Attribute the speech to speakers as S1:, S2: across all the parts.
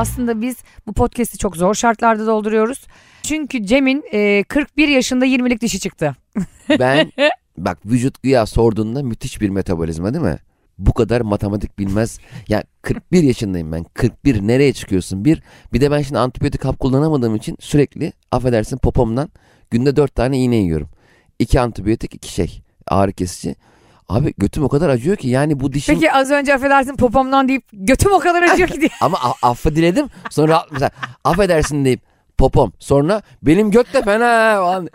S1: aslında biz bu podcast'i çok zor şartlarda dolduruyoruz. Çünkü Cem'in e, 41 yaşında 20'lik dişi çıktı.
S2: Ben bak vücut güya sorduğunda müthiş bir metabolizma değil mi? Bu kadar matematik bilmez. Ya 41 yaşındayım ben. 41 nereye çıkıyorsun? Bir, bir de ben şimdi antibiyotik hap kullanamadığım için sürekli affedersin popomdan günde 4 tane iğne yiyorum. 2 antibiyotik, 2 şey ağrı kesici. Abi götüm o kadar acıyor ki yani bu dişim...
S1: Peki az önce affedersin popomdan deyip götüm o kadar acıyor ki diye.
S2: Ama a- affı diledim. Sonra mesela affedersin deyip popom. Sonra benim göt de fena falan.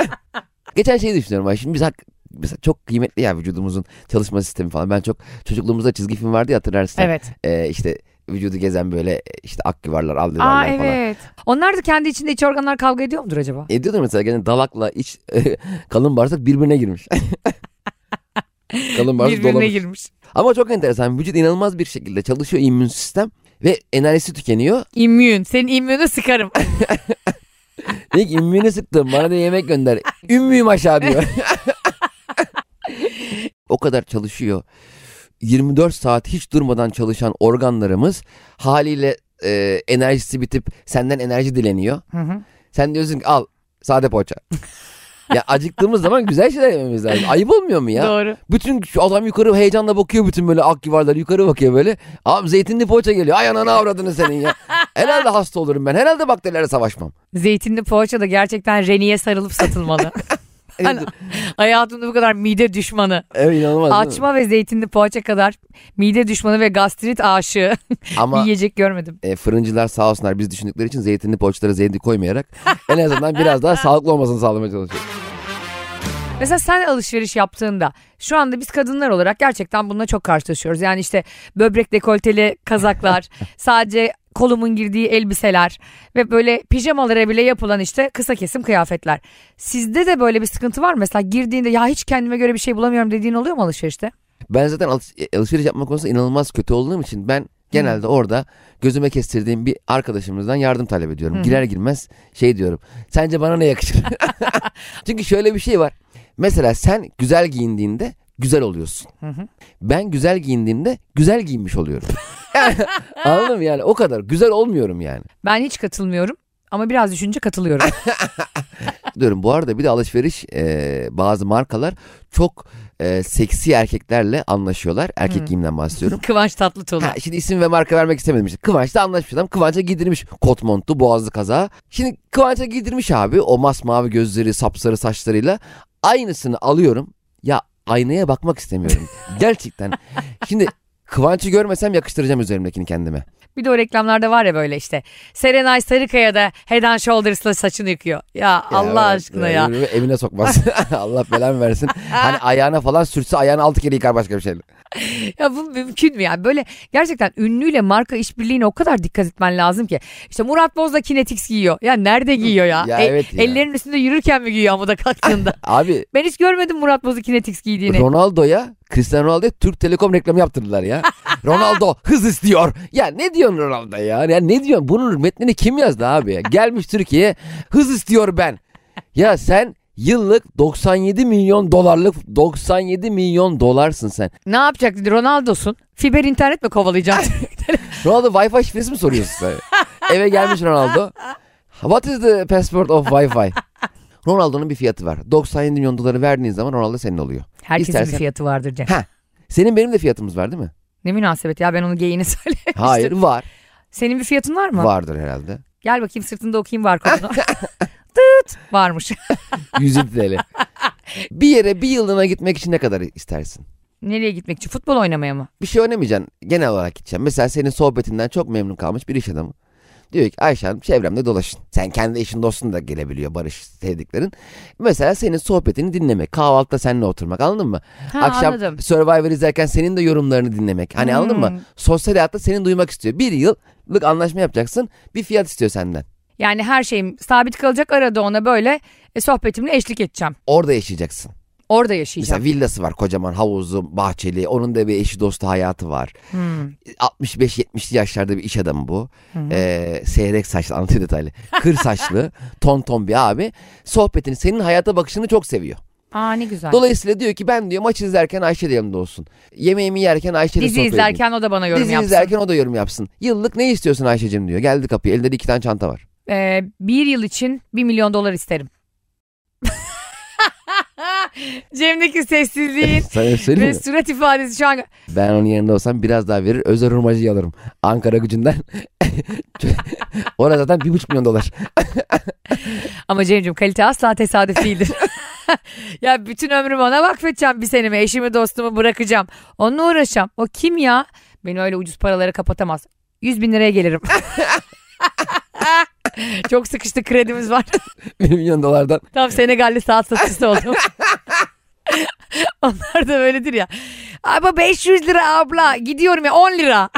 S2: Geçen şeyi düşünüyorum. ben. Şimdi biz hak- mesela çok kıymetli ya vücudumuzun çalışma sistemi falan. Ben çok çocukluğumuzda çizgi film vardı ya hatırlarsın.
S1: Evet.
S2: Ee, işte vücudu gezen böyle işte ak yuvarlar, al
S1: Aa
S2: yuvarlar falan.
S1: evet. Onlar da kendi içinde iç organlar kavga ediyor mudur acaba?
S2: Ediyordu mesela gene dalakla iç kalın bağırsak birbirine girmiş. Kalın bağırsak
S1: Birbirine
S2: dolamış.
S1: girmiş.
S2: Ama çok enteresan. Vücut inanılmaz bir şekilde çalışıyor immün sistem ve enerjisi tükeniyor.
S1: İmmün. Senin immünü sıkarım.
S2: Diyor ki immüğünü sıktım bana da yemek gönder. Ümmüyüm aşağı diyor. o kadar çalışıyor. 24 saat hiç durmadan çalışan organlarımız haliyle e, enerjisi bitip senden enerji dileniyor.
S1: Hı hı.
S2: Sen diyorsun ki al sade poğaça. Ya acıktığımız zaman güzel şeyler yememiz lazım. Ayıp olmuyor mu ya?
S1: Doğru.
S2: Bütün şu adam yukarı heyecanla bakıyor bütün böyle ak yuvarlar yukarı bakıyor böyle. Abi zeytinli poğaça geliyor. Ay ananı avradını senin ya. Herhalde hasta olurum ben. Herhalde bakterilerle savaşmam.
S1: Zeytinli poğaça da gerçekten reniye sarılıp satılmalı. Hani hayatımda bu kadar mide düşmanı.
S2: Evet inanılmaz.
S1: Açma ve zeytinli poğaça kadar mide düşmanı ve gastrit aşığı
S2: Ama
S1: yiyecek görmedim.
S2: e, fırıncılar sağ olsunlar biz düşündükleri için zeytinli poğaçalara zeytin koymayarak en azından biraz daha sağlıklı olmasını sağlamaya çalışıyor.
S1: Mesela sen alışveriş yaptığında şu anda biz kadınlar olarak gerçekten bununla çok karşılaşıyoruz. Yani işte böbrek dekolteli kazaklar, sadece kolumun girdiği elbiseler ve böyle pijamalara bile yapılan işte kısa kesim kıyafetler. Sizde de böyle bir sıkıntı var mı? Mesela girdiğinde ya hiç kendime göre bir şey bulamıyorum dediğin oluyor mu alışverişte?
S2: Ben zaten alış- e, alışveriş yapma konusunda inanılmaz kötü olduğum için ben genelde orada gözüme kestirdiğim bir arkadaşımızdan yardım talep ediyorum. Girer girmez şey diyorum. Sence bana ne yakışır? Çünkü şöyle bir şey var. Mesela sen güzel giyindiğinde güzel oluyorsun. Ben güzel giyindiğimde güzel giyinmiş oluyorum. Yani, anladın mı yani o kadar güzel olmuyorum yani.
S1: Ben hiç katılmıyorum ama biraz düşünce katılıyorum.
S2: Diyorum bu arada bir de alışveriş e, bazı markalar çok e, seksi erkeklerle anlaşıyorlar. Erkek giyimden bahsediyorum.
S1: Kıvanç Tatlıtuğ.
S2: Ha, şimdi isim ve marka vermek istemedim işte. Kıvanç'la anlaşmış adam. Kıvanç'a giydirmiş kot montlu boğazlı kaza. Şimdi Kıvanç'a giydirmiş abi o masmavi gözleri sapsarı saçlarıyla. Aynısını alıyorum. Ya aynaya bakmak istemiyorum. Gerçekten. Şimdi Kıvanç'ı görmesem yakıştıracağım üzerimdekini kendime.
S1: Bir de o reklamlarda var ya böyle işte. Serenay Sarıkaya'da Head and Shoulders'la saçını yıkıyor. Ya, Allah
S2: evet,
S1: aşkına ya.
S2: böyle Evine sokmaz. Allah belanı versin. Hani ayağına falan sürtse ayağını altı kere yıkar başka bir şeyle.
S1: Ya bu mümkün mü ya? Böyle gerçekten ünlüyle marka işbirliğine o kadar dikkat etmen lazım ki. İşte Murat Boz da Kinetix giyiyor. Ya nerede giyiyor ya?
S2: Ya
S1: E-
S2: evet ya.
S1: Ellerinin üstünde yürürken mi giyiyor amuda kalktığında?
S2: Abi
S1: ben hiç görmedim Murat Boz'u Kinetix giydiğini.
S2: Ronaldo'ya Cristiano Ronaldo'ya Türk Telekom reklamı yaptırdılar ya. Ronaldo hız istiyor. Ya ne diyorsun Ronaldo ya? Ya ne diyorsun? Bunun metnini kim yazdı abi ya? Gelmiş Türkiye'ye hız istiyor ben. Ya sen yıllık 97 milyon dolarlık 97 milyon dolarsın sen.
S1: Ne yapacak dedi Ronaldo'sun. Fiber internet mi kovalayacaksın?
S2: Ronaldo Wi-Fi şifresi mi soruyorsun sen? Eve gelmiş Ronaldo. What is the passport of Wi-Fi? Ronaldo'nun bir fiyatı var. 97 milyon doları verdiğin zaman Ronaldo senin oluyor.
S1: Herkesin
S2: İstersen-
S1: bir fiyatı vardır Cem.
S2: Ha. Senin benim de fiyatımız var değil mi?
S1: Ne münasebet ya ben onu geyini söylemiştim.
S2: Hayır var.
S1: Senin bir fiyatın var mı?
S2: Vardır herhalde.
S1: Gel bakayım sırtında okuyayım var kodunu. Tıt varmış.
S2: 107 TL. bir yere bir yıllığına gitmek için ne kadar istersin?
S1: Nereye gitmek için? Futbol oynamaya mı?
S2: Bir şey oynamayacaksın. Genel olarak gideceksin. Mesela senin sohbetinden çok memnun kalmış bir iş adamı. Diyor ki Ayşe Hanım çevremde dolaşın. Sen kendi eşin dostun da gelebiliyor Barış sevdiklerin. Mesela senin sohbetini dinlemek. Kahvaltıda seninle oturmak anladın mı?
S1: Ha,
S2: Akşam
S1: anladım.
S2: Survivor izlerken senin de yorumlarını dinlemek. Hani anladın
S1: Hmm.
S2: mı? Sosyal hayatta seni duymak istiyor. Bir yıllık anlaşma yapacaksın. Bir fiyat istiyor senden.
S1: Yani her şeyim sabit kalacak arada ona böyle e, sohbetimle eşlik edeceğim.
S2: Orada yaşayacaksın.
S1: Orada yaşayacağım.
S2: Mesela villası var kocaman havuzu, bahçeli. Onun da bir eşi dostu hayatı var.
S1: Hmm.
S2: 65-70'li yaşlarda bir iş adamı bu. Ee, seyrek saçlı anlatıyor detaylı. Kır saçlı, ton ton bir abi. Sohbetini, senin hayata bakışını çok seviyor.
S1: Aa ne güzel.
S2: Dolayısıyla diyor ki ben diyor maç izlerken Ayşe de yanımda olsun. Yemeğimi yerken Ayşe de
S1: Dizi
S2: sofraya
S1: izlerken o da bana yorum
S2: Dizi
S1: yapsın.
S2: izlerken o da yorum yapsın. Yıllık ne istiyorsun Ayşe'cim diyor. Geldi kapıya. Elinde de iki tane çanta var.
S1: Ee, bir yıl için bir milyon dolar isterim. Cem'deki sessizliğin ve
S2: mi?
S1: surat ifadesi şu an
S2: Ben onun yerinde olsam biraz daha verir. Özel hurmacıyı alırım. Ankara gücünden. Orada zaten bir buçuk milyon dolar.
S1: Ama Cem'ciğim kalite asla tesadüf değildir. ya bütün ömrümü ona vakfedeceğim bir senemi eşimi dostumu bırakacağım. Onunla uğraşacağım. O kim ya? Beni öyle ucuz paraları kapatamaz. 100 bin liraya gelirim. Çok sıkıştı kredimiz var.
S2: bir milyon dolardan.
S1: Tam Senegalli saat satıcısı oldum. Onlar da böyledir ya. Abi 500 lira abla gidiyorum ya 10 lira.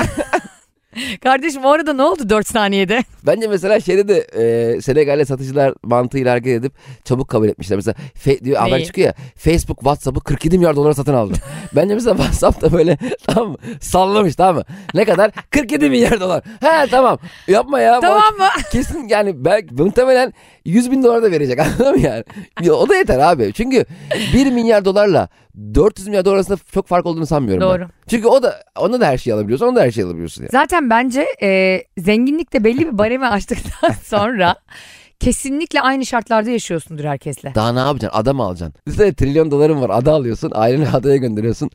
S1: Kardeşim orada ne oldu 4 saniyede?
S2: Bence mesela şeyde de e, Senegal'le satıcılar mantığıyla hareket edip çabuk kabul etmişler. Mesela fe, diyor, haber çıkıyor ya Facebook WhatsApp'ı 47 milyar dolara satın aldı. Bence mesela WhatsApp da böyle tamam mı? Sallamış tamam mı? Ne kadar? 47 milyar dolar. He tamam yapma ya.
S1: Tamam mı?
S2: Kesin yani belki muhtemelen 100 bin dolar da verecek anladın mı yani? Ya O da yeter abi. Çünkü 1 milyar dolarla 400 milyar dolar arasında çok fark olduğunu sanmıyorum
S1: Doğru.
S2: ben. Çünkü o da ona da her şeyi alabiliyorsun. Ona da her şeyi alabiliyorsun. Yani.
S1: Zaten bence e, zenginlikte belli bir baremi aştıktan sonra kesinlikle aynı şartlarda yaşıyorsundur herkesle.
S2: Daha ne yapacaksın? Ada mı alacaksın? Düşünsene trilyon doların var. Ada alıyorsun. Aileni adaya gönderiyorsun.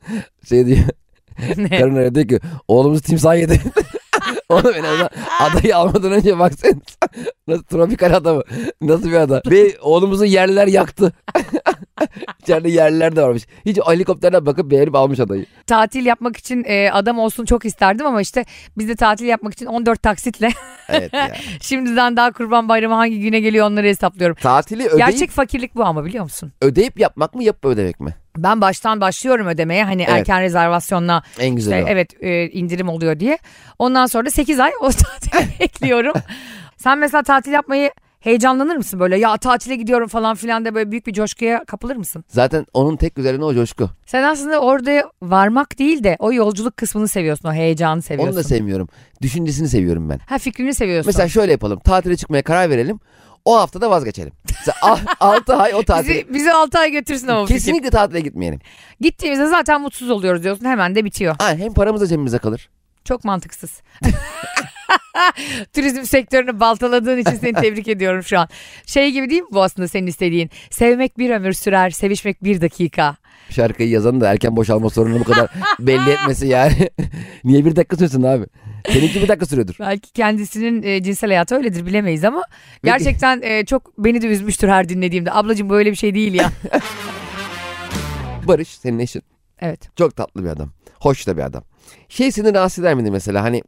S2: Şey diyor.
S1: Ne?
S2: Karın öyle diyor ki oğlumuz timsah yedi. Oğlum en azından adayı almadan önce baksana. Nasıl tropikal ada mı? Nasıl bir ada? Ve oğlumuzu yerliler yaktı. İçeride yerliler de varmış. Hiç helikopterden bakıp beğenip almış adayı.
S1: Tatil yapmak için e, adam olsun çok isterdim ama işte biz de tatil yapmak için 14 taksitle
S2: Evet ya.
S1: şimdiden daha kurban bayramı hangi güne geliyor onları hesaplıyorum.
S2: Tatili ödeyip,
S1: Gerçek fakirlik bu ama biliyor musun?
S2: ödeyip yapmak mı yapıp ödemek mi?
S1: Ben baştan başlıyorum ödemeye hani
S2: Evet.
S1: erken rezervasyonla
S2: En güzel
S1: işte, evet e, indirim oluyor diye. Ondan sonra da 8 ay o tatili bekliyorum. Sen mesela tatil yapmayı heyecanlanır mısın böyle ya tatile gidiyorum falan filan da böyle büyük bir coşkuya kapılır mısın?
S2: Zaten onun tek üzerine o coşku.
S1: Sen aslında orada varmak değil de o yolculuk kısmını seviyorsun o heyecanı seviyorsun.
S2: Onu da sevmiyorum. Düşüncesini seviyorum ben.
S1: ha fikrini seviyorsun.
S2: Mesela şöyle yapalım. Tatile çıkmaya karar verelim. O haftada vazgeçelim. Mesela 6 ay o tatile.
S1: bizi, bizi 6 ay götürsün ama o fikir.
S2: Kesinlikle tatile gitmeyelim.
S1: Gittiğimizde zaten mutsuz oluyoruz diyorsun hemen de bitiyor.
S2: Ha, hem paramız da cebimize kalır.
S1: Çok mantıksız. Turizm sektörünü baltaladığın için seni tebrik ediyorum şu an. Şey gibi değil mi bu aslında senin istediğin? Sevmek bir ömür sürer, sevişmek bir dakika.
S2: Şarkıyı yazan da erken boşalma sorununu bu kadar belli etmesi yani. Niye bir dakika sürsün abi? Seninki bir dakika sürüyordur.
S1: Belki kendisinin e, cinsel hayatı öyledir bilemeyiz ama gerçekten e, çok beni de üzmüştür her dinlediğimde. Ablacığım böyle bir şey değil ya.
S2: Barış senin eşin.
S1: evet.
S2: Çok tatlı bir adam. Hoş da bir adam. Şey seni rahatsız eder miydi mesela hani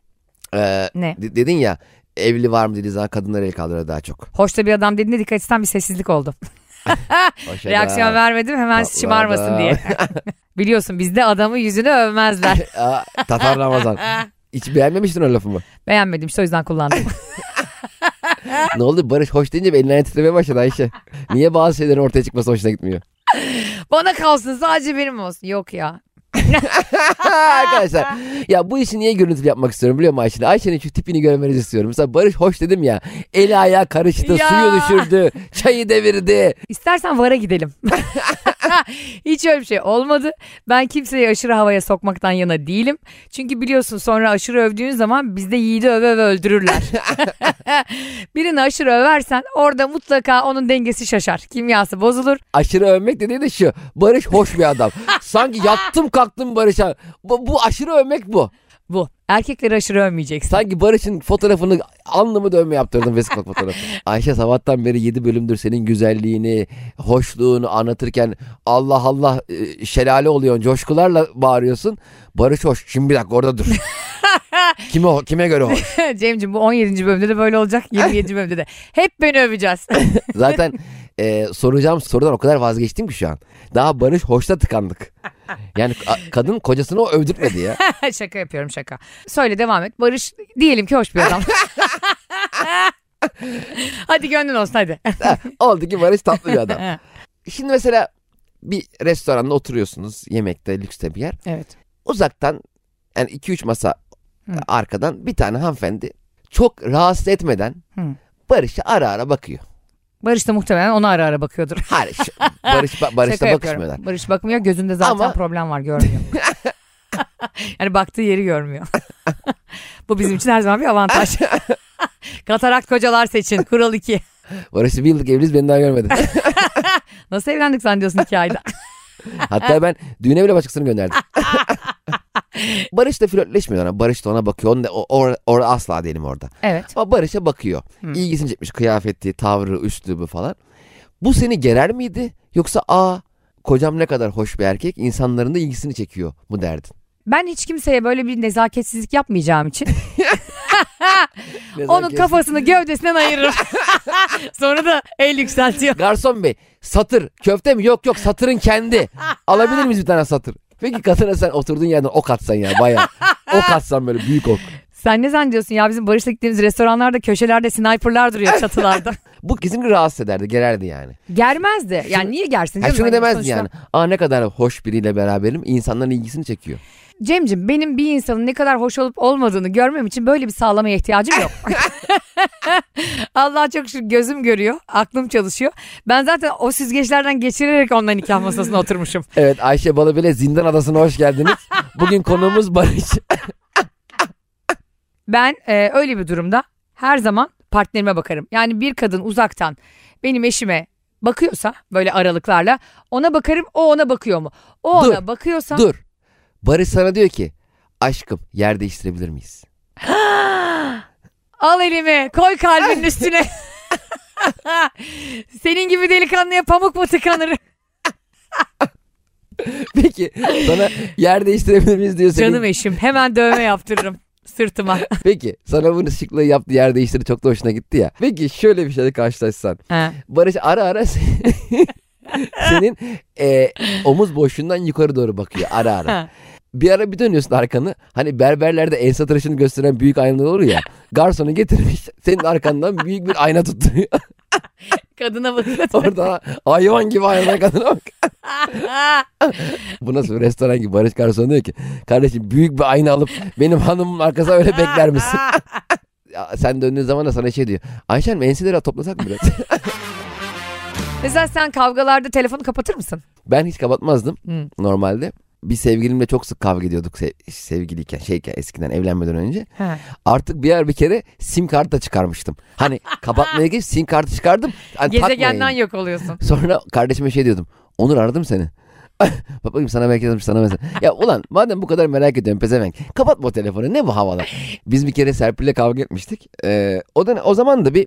S2: e,
S1: Ne?
S2: de- dedin ya evli var mı dediği zaman kadınlar el kaldırıyor daha çok.
S1: Hoşta bir adam dediğinde dikkat etsen bir sessizlik oldu. Reaksiyon vermedim hemen
S2: Tatlı
S1: şımarmasın
S2: adam.
S1: diye. Biliyorsun bizde adamı yüzünü övmezler.
S2: Tatar Ramazan. Hiç beğenmemiştin o lafımı.
S1: Beğenmedim işte o yüzden kullandım.
S2: ne oldu Barış hoş deyince ellerine titremeye başladı Ayşe. Niye bazı şeylerin ortaya çıkması hoşuna gitmiyor?
S1: Bana kalsın sadece benim olsun. Yok ya.
S2: Arkadaşlar ya bu işi niye görüntülü yapmak istiyorum biliyor musun Ayşe'nin? Ayşe'nin şu tipini görmenizi istiyorum. Mesela Barış hoş dedim ya. Eli ayağı karıştı,
S1: Ya.
S2: suyu düşürdü, çayı devirdi.
S1: İstersen vara gidelim. Hiç öyle bir şey olmadı. Ben kimseyi aşırı havaya sokmaktan yana değilim. Çünkü biliyorsun sonra aşırı övdüğün zaman bizde yiğidi öve öve öldürürler. Birini aşırı översen orada mutlaka onun dengesi şaşar. Kimyası bozulur.
S2: Aşırı övmek dediği de şu. Barış hoş bir adam. Sanki yattım kalktım Barış'a. Bu, bu aşırı övmek bu.
S1: Bu. Erkekleri aşırı övmeyeceksin.
S2: Sanki Barış'ın fotoğrafını alnımı dövme yaptırdım vesikalık fotoğrafı. Ayşe sabahtan beri 7 bölümdür senin güzelliğini, hoşluğunu anlatırken Allah Allah e, şelale oluyorsun, coşkularla bağırıyorsun. Barış hoş. Şimdi bir dakika orada dur. kime, kime göre hoş?
S1: Cem'ciğim bu 17. bölümde de böyle olacak. 27. bölümde de. Hep beni öveceğiz.
S2: Zaten e, soracağım sorudan o kadar vazgeçtim ki şu an. Daha Barış hoşta tıkandık. Yani kadın kocasını o övdürtmedi ya.
S1: şaka yapıyorum şaka. Söyle devam et. Barış diyelim ki hoş bir adam. hadi gönlün olsun hadi.
S2: Oldu ki Barış tatlı bir adam. Şimdi mesela bir restoranda oturuyorsunuz yemekte lükste bir yer.
S1: evet.
S2: Uzaktan yani 2-3 masa
S1: Hı.
S2: arkadan bir tane hanımefendi çok rahatsız etmeden
S1: Hı.
S2: Barış'a ara ara bakıyor.
S1: Barış da muhtemelen ona ara ara bakıyordur.
S2: Hayır. şu- Barış, Barış'la
S1: Şaka yapıyorum.
S2: bakışmıyorlar.
S1: Barış bakmıyor gözünde zaten
S2: Ama-
S1: problem var görmüyor. yani baktığı yeri görmüyor. Bu bizim için her zaman bir avantaj. Katarakt kocalar seçin. Kural 2.
S2: Barış'la bir yıllık evliyiz beni daha görmedi.
S1: Nasıl evlendik zannediyorsun iki ayda?
S2: Hatta ben düğüne bile başkasını gönderdim. Barış da flörtleşmiyor ona. Barış da ona bakıyor. Onu da, or, or- asla değilim orada.
S1: Evet.
S2: Ama Barış'a bakıyor. İlgisini çekmiş kıyafeti, tavrı, üslubu falan. Bu seni gerer miydi? Yoksa aa kocam ne kadar hoş bir erkek insanların da ilgisini çekiyor mu derdin?
S1: Ben hiç kimseye böyle bir nezaketsizlik yapmayacağım için onun kafasını gövdesinden ayırırım. Sonra da el yükseltiyor.
S2: Garson bey satır köfte mi? Yok yok satırın kendi. Alabilir miyiz bir tane satır? Peki kadına sen oturduğun yerden ok atsan ya bayağı. Ok atsan böyle büyük ok.
S1: Sen ne zannediyorsun ya bizim Barış'la gittiğimiz restoranlarda köşelerde sniperlar duruyor çatılarda.
S2: Bu kesinlikle rahatsız ederdi gererdi yani.
S1: Germezdi. Yani niye gersin?
S2: Ha,
S1: canım?
S2: şunu
S1: Hani
S2: demezdi
S1: sonuçta-
S2: yani. Aa ne kadar hoş biriyle beraberim insanların ilgisini çekiyor.
S1: Cemcim benim bir insanın ne kadar hoş olup olmadığını görmem için böyle bir sağlamaya ihtiyacım yok. Allah çok şükür gözüm görüyor, aklım çalışıyor. Ben zaten o süzgeçlerden geçirerek onunla nikah masasına oturmuşum.
S2: Evet Ayşe Balıbele Zindan Adası'na hoş geldiniz. Bugün konuğumuz Barış.
S1: Ben e, öyle bir durumda her zaman partnerime bakarım. Yani bir kadın uzaktan benim eşime bakıyorsa böyle aralıklarla ona bakarım o ona bakıyor mu? O
S2: Dur,
S1: ona bakıyorsa
S2: Dur. Barış sana diyor ki aşkım yer değiştirebilir miyiz?
S1: al elimi koy kalbinin üstüne. Senin gibi delikanlıya pamuk mu tıkanır?
S2: Peki sana yer değiştirebilir miyiz diyor. senin-
S1: Canım eşim hemen dövme yaptırırım sırtıma.
S2: Peki sana bunu şıklığı yaptı yer değiştirdi çok da hoşuna gitti ya. Peki şöyle bir şeyle karşılaşsan.
S1: He.
S2: Barış ara ara senin e, omuz boşluğundan yukarı doğru bakıyor ara ara. Bir ara bir dönüyorsun arkanı. Hani berberlerde ense tıraşını gösteren büyük aynalar olur ya. Garsonu getirmiş. Senin arkandan büyük bir ayna tutturuyor.
S1: Kadına bakıyor.
S2: Orada hayvan gibi ayna kadına bak. Bu nasıl bir restoran gibi Barış garson diyor ki. Kardeşim büyük bir ayna alıp benim hanımın arkasına öyle bekler misin? Ya sen döndüğün zaman da sana şey diyor. Ayşe Hanım enseleri toplasak mı biraz?
S1: Mesela sen kavgalarda telefonu kapatır mısın?
S2: ben hiç kapatmazdım
S1: Hı.
S2: normalde. Bir sevgilimle çok sık kavga ediyorduk sev- sevgiliyken şeyken eskiden evlenmeden önce.
S1: He.
S2: Artık bir yer bir kere sim kart da çıkarmıştım. Hani kapatmaya geç sim kartı çıkardım. Hani
S1: Gezegenden
S2: takmayın.
S1: yok oluyorsun.
S2: Sonra kardeşime şey diyordum. Onur aradım seni. Bak bakayım sana belki yazmış sana mesela. Ya ulan madem bu kadar merak ediyorum pezevenk. Kapatma o telefonu ne bu havalar. Biz bir kere Serpil'le kavga etmiştik. Ee, o da o zaman da bir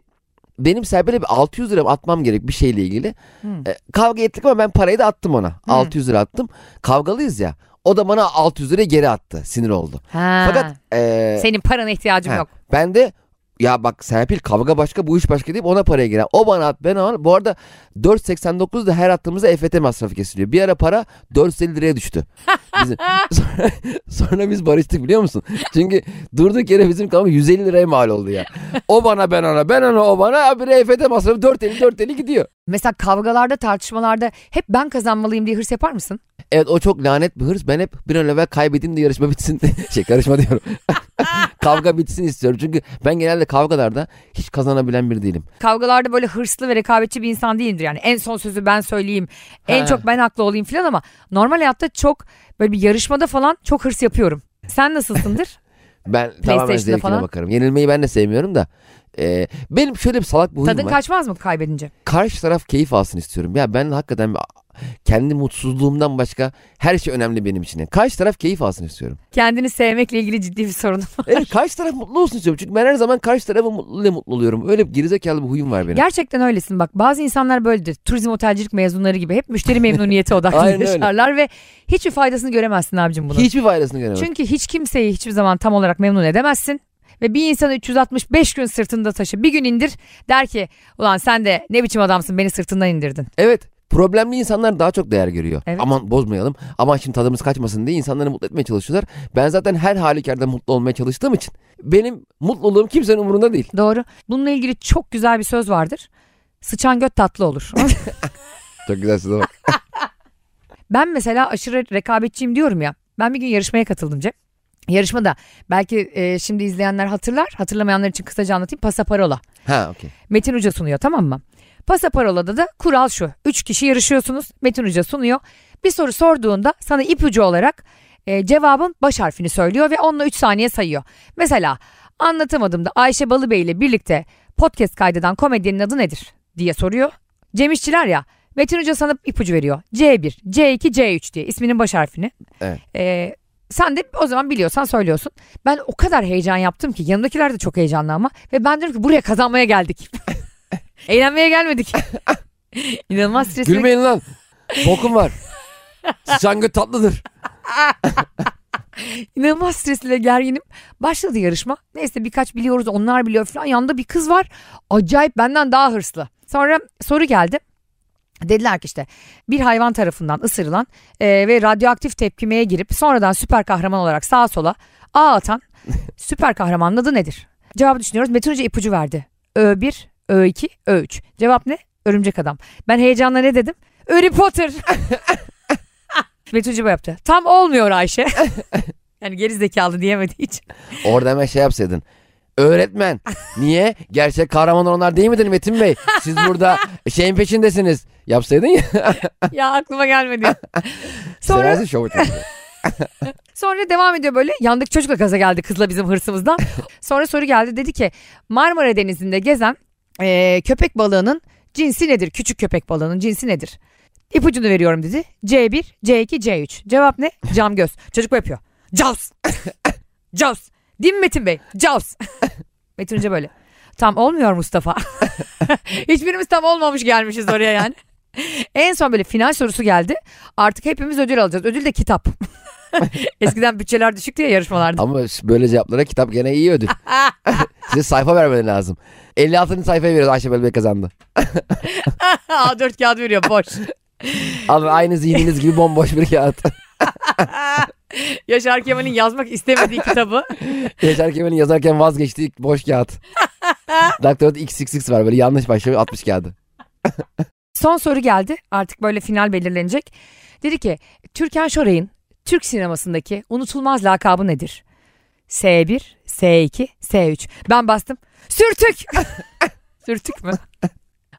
S2: benim Serpil'e bir 600 lira atmam gerek bir şeyle ilgili.
S1: Hmm.
S2: Ee, kavga ettik ama ben parayı da attım ona. 600 lira attım. Kavgalıyız ya. O da bana 600 lira geri attı. Sinir oldu.
S1: Ha.
S2: Fakat ee,
S1: Senin parana ihtiyacım
S2: Ha,
S1: yok.
S2: Ben de ya bak Serpil kavga başka bu iş başka deyip ona paraya girer. O bana at ben ona. Bu arada 4.89 da her attığımızda EFT masrafı kesiliyor. Bir ara para 450 liraya düştü. Bizim, sonra, sonra biz barıştık biliyor musun? Çünkü durduk yere bizim kavga 150 liraya mal oldu ya. O bana ben ona ben ona o bana bir EFT masrafı 450 450 gidiyor.
S1: Mesela kavgalarda tartışmalarda hep ben kazanmalıyım diye hırs yapar mısın?
S2: Evet o çok lanet bir hırs. Ben hep bir an evvel kaybedeyim de yarışma bitsin. şey karışma diyorum. kavga bitsin istiyorum. Çünkü ben genelde kavgalarda hiç kazanabilen biri değilim.
S1: Kavgalarda böyle hırslı ve rekabetçi bir insan değilimdir yani. En son sözü ben söyleyeyim. En
S2: Ha.
S1: çok ben haklı olayım falan ama normal hayatta çok böyle bir yarışmada falan çok hırs yapıyorum. Sen nasılsındır?
S2: Ben tamamen zevkine
S1: falan.
S2: bakarım. Yenilmeyi ben de sevmiyorum da. e, benim şöyle bir salak bir huyum
S1: Tadın
S2: var.
S1: kaçmaz mı kaybedince?
S2: Karşı taraf keyif alsın istiyorum. Ya ben hakikaten kendi mutsuzluğumdan başka her şey önemli benim için. Yani Karşı taraf keyif alsın istiyorum.
S1: Kendini sevmekle ilgili ciddi bir sorun var.
S2: Evet karşı taraf mutlu olsun istiyorum. Çünkü ben her zaman karşı tarafın mutluluğuyla mutlu oluyorum. Öyle bir gerizekalı bir huyum var benim.
S1: Gerçekten öylesin bak bazı insanlar böyledir. Turizm otelcilik mezunları gibi hep müşteri memnuniyeti odaklı yaşarlar ve hiçbir faydasını göremezsin abicim bunun.
S2: Hiçbir faydasını göremem.
S1: Çünkü hiç kimseyi hiçbir zaman tam olarak memnun edemezsin. Ve bir insanı 365 gün sırtında taşı. Bir gün indir der ki ulan sen de ne biçim adamsın beni sırtından indirdin.
S2: Evet. Problemli insanlar daha çok değer görüyor.
S1: Evet.
S2: Aman bozmayalım. Aman şimdi tadımız kaçmasın diye insanları mutlu etmeye çalışıyorlar. Ben zaten her halükarda mutlu olmaya çalıştığım için benim mutluluğum kimsenin umurunda değil.
S1: Doğru. Bununla ilgili çok güzel bir söz vardır. Sıçan göt tatlı olur.
S2: Çok güzel size bak.
S1: ben mesela aşırı rekabetçiyim diyorum ya. Ben bir gün yarışmaya katıldım Cem. Yarışmada belki e, şimdi izleyenler hatırlar. Hatırlamayanlar için kısaca anlatayım. Pasaparola.
S2: ha okey.
S1: Metin Hoca sunuyor tamam mı? Pasaparola'da da kural şu. Üç kişi yarışıyorsunuz. Metin Hoca sunuyor. Bir soru sorduğunda sana ipucu olarak e, cevabın baş harfini söylüyor ve onunla 3 saniye sayıyor. Mesela anlatamadığımda Ayşe Balıbey ile birlikte podcast kaydeden komedyenin adı nedir diye soruyor. Cem İşçiler ya Metin Hoca sana ipucu veriyor. C1, C2, C3 diye isminin baş harfini.
S2: Evet.
S1: E, sen de o zaman biliyorsan söylüyorsun. Ben o kadar heyecan yaptım ki yanımdakiler de çok heyecanlı ama. Ve ben diyorum ki buraya kazanmaya geldik. Eğlenmeye gelmedik. İnanılmaz stresli.
S2: Gülmeyin lan. Bokum var. Sıçan göt tatlıdır.
S1: İnanılmaz stresli ve gerginim. Başladı yarışma. Neyse birkaç biliyoruz onlar biliyor falan. Yanında bir kız var. Acayip benden daha hırslı. Sonra soru geldi. Dediler ki işte bir hayvan tarafından ısırılan e, ve radyoaktif tepkimeye girip sonradan süper kahraman olarak sağa sola ağ atan süper kahramanın adı nedir? Cevabı düşünüyoruz. Metin Hoca ipucu verdi. Ö1, Ö2, Ö3. Cevap ne? Örümcek adam. Ben heyecanla ne dedim? Harry Potter. Bu yaptı. Tam olmuyor Ayşe. yani geri zekalı diyemediği için.
S2: Orada hemen şey yapsaydın. Öğretmen. Niye? Gerçek kahramanlar onlar değil midir Metin Bey? Siz burada şeyin peşindesiniz. Yapsaydın ya.
S1: ya aklıma gelmedi. Sonra
S2: Seversin şovu.
S1: Sonra devam ediyor böyle. Yandık çocukla gaza geldi kızla bizim hırsımızdan. Sonra soru geldi. Dedi ki Marmara Denizi'nde gezen eee, köpek balığının cinsi nedir? Küçük köpek balığının cinsi nedir? İpucunu veriyorum dedi. C1, C2, C3. Cevap ne? Cam göz. Çocuk bu yapıyor. Jaws. Jaws. Değil mi Metin Bey? Jaws. Metin Hoca böyle. Tam olmuyor Mustafa. Hiçbirimiz tam olmamış gelmişiz oraya yani. En son böyle final sorusu geldi. Artık hepimiz ödül alacağız. Ödül de kitap. Eskiden bütçeler düşüktü ya yarışmalarda.
S2: Ama böyle cevaplara kitap gene iyi ödül. Size sayfa vermeleri lazım. 56. sayfayı veriyoruz Ayşe Bey kazandı.
S1: A4 kağıt veriyor boş.
S2: Alın aynı zihniniz gibi bomboş bir kağıt.
S1: Yaşar Kemal'in yazmak istemediği kitabı.
S2: Yaşar Kemal'in yazarken vazgeçtiği boş kağıt. Doktorda XXX var böyle yanlış başlıyor 60 kağıdı.
S1: Son soru geldi. Artık böyle final belirlenecek. Dedi ki Türkan Şoray'ın Türk sinemasındaki unutulmaz lakabı nedir? S1, S2, S3. Ben bastım. Sürtük. Sürtük mü?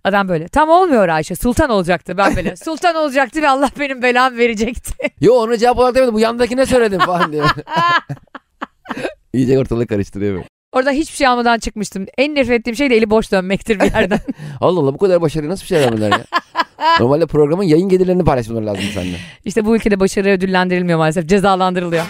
S1: Adam böyle. Tam olmuyor Ayşe. Sultan olacaktı. Ben böyle. Sultan olacaktı ve Allah benim belamı verecekti.
S2: Yo onu cevap olarak demedim bu yandaki ne söyledim falan diyor. İyice ortalığı karıştırıyor böyle.
S1: Orada hiçbir şey almadan çıkmıştım. En nefret ettiğim şey de eli boş dönmektir bir yerden.
S2: Allah Allah bu kadar başarılı nasıl bir şey vermediler ya? Normalde programın yayın gelirlerini paylaşmaları lazım seninle.
S1: İşte bu ülkede başarı ödüllendirilmiyor maalesef. Cezalandırılıyor.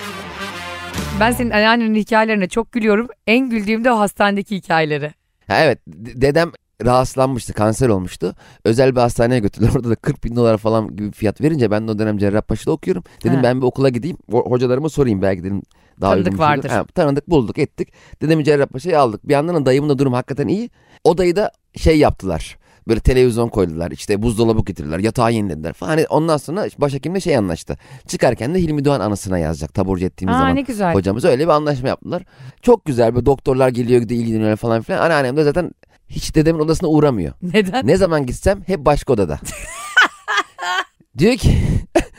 S1: Ben senin anneannenin hikayelerine çok gülüyorum. En güldüğüm de o hastanedeki hikayeleri.
S2: Ha, evet dedem rahatsızlanmıştı kanser olmuştu. Özel bir hastaneye götürdüler. Orada da 40 bin dolar falan gibi fiyat verince ben de o dönem Cerrahpaşa'da okuyorum. Dedim
S1: Ha.
S2: ben bir okula gideyim ho- hocalarıma sorayım belki dedim. Daha
S1: Tanıdık vardır.
S2: Ha, tanıdık bulduk ettik. Dedemi Cerrahpaşa'ya aldık. Bir yandan da dayımın da durumu hakikaten iyi. O dayı da şey yaptılar. Böyle televizyon koydular işte buzdolabı getirdiler yatağı yenilediler falan. Hani ondan sonra başhekimle şey anlaştı. Çıkarken de Hilmi Doğan anısına yazacak taburcu ettiğimiz
S1: Aa
S2: zaman.
S1: ne güzel.
S2: Hocamız öyle bir anlaşma yaptılar. Çok güzel bir doktorlar geliyor gidiyor ilgileniyor falan filan. Anneannem de zaten hiç dedemin odasına uğramıyor.
S1: Neden?
S2: Ne zaman gitsem hep başka odada. Diyor ki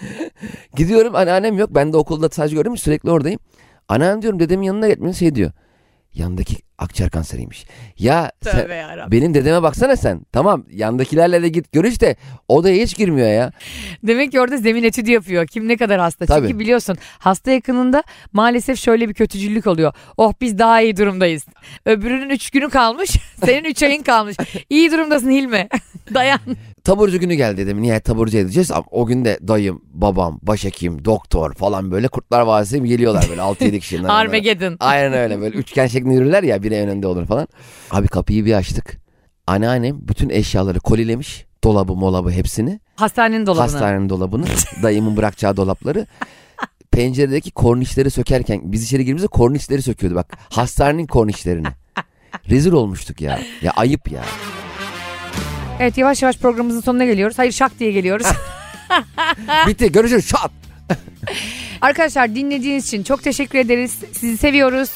S2: gidiyorum anneannem yok. Ben de okulda sadece gördüm sürekli oradayım. Anneannem diyorum dedemin yanına gitmiyor şey diyor. Yandaki akciğer kanseriymiş. Ya sen,
S1: yarabbim.
S2: benim dedeme baksana sen. Tamam yandakilerle de git görüş de odaya hiç girmiyor ya.
S1: Demek ki orada zemin etüdü yapıyor. Kim ne kadar hasta.
S2: Tabii.
S1: Çünkü biliyorsun hasta yakınında maalesef şöyle bir kötücüllük oluyor. Oh biz daha iyi durumdayız. Öbürünün üç günü kalmış. Senin üç ayın kalmış. İyi durumdasın Hilmi. Dayan.
S2: Taburcu günü geldi dedim. Nihayet taburcu edeceğiz. Ama o gün de dayım, babam, başhekim, doktor falan böyle Kurtlar Vadisi geliyorlar böyle 6-7 kişi.
S1: Armageddon.
S2: Aynen öyle böyle üçgen şeklinde yürürler ya biri önünde olur falan. Abi kapıyı bir açtık. Anneannem bütün eşyaları kolilemiş. Dolabı molabı hepsini.
S1: Hastanenin dolabına.
S2: Hastanenin dolabını. dayımın bırakacağı dolapları. Penceredeki kornişleri sökerken biz içeri girdiğimizde kornişleri söküyordu bak. Hastanenin kornişlerini. Rezil olmuştuk ya. Ya ayıp ya.
S1: Evet yavaş yavaş programımızın sonuna geliyoruz. Hayır şak diye geliyoruz.
S2: Bitti görüşürüz şat.
S1: Arkadaşlar dinlediğiniz için çok teşekkür ederiz. Sizi seviyoruz.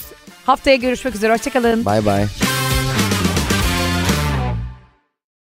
S1: Haftaya görüşmek üzere. Hoşçakalın.
S2: Bay bay.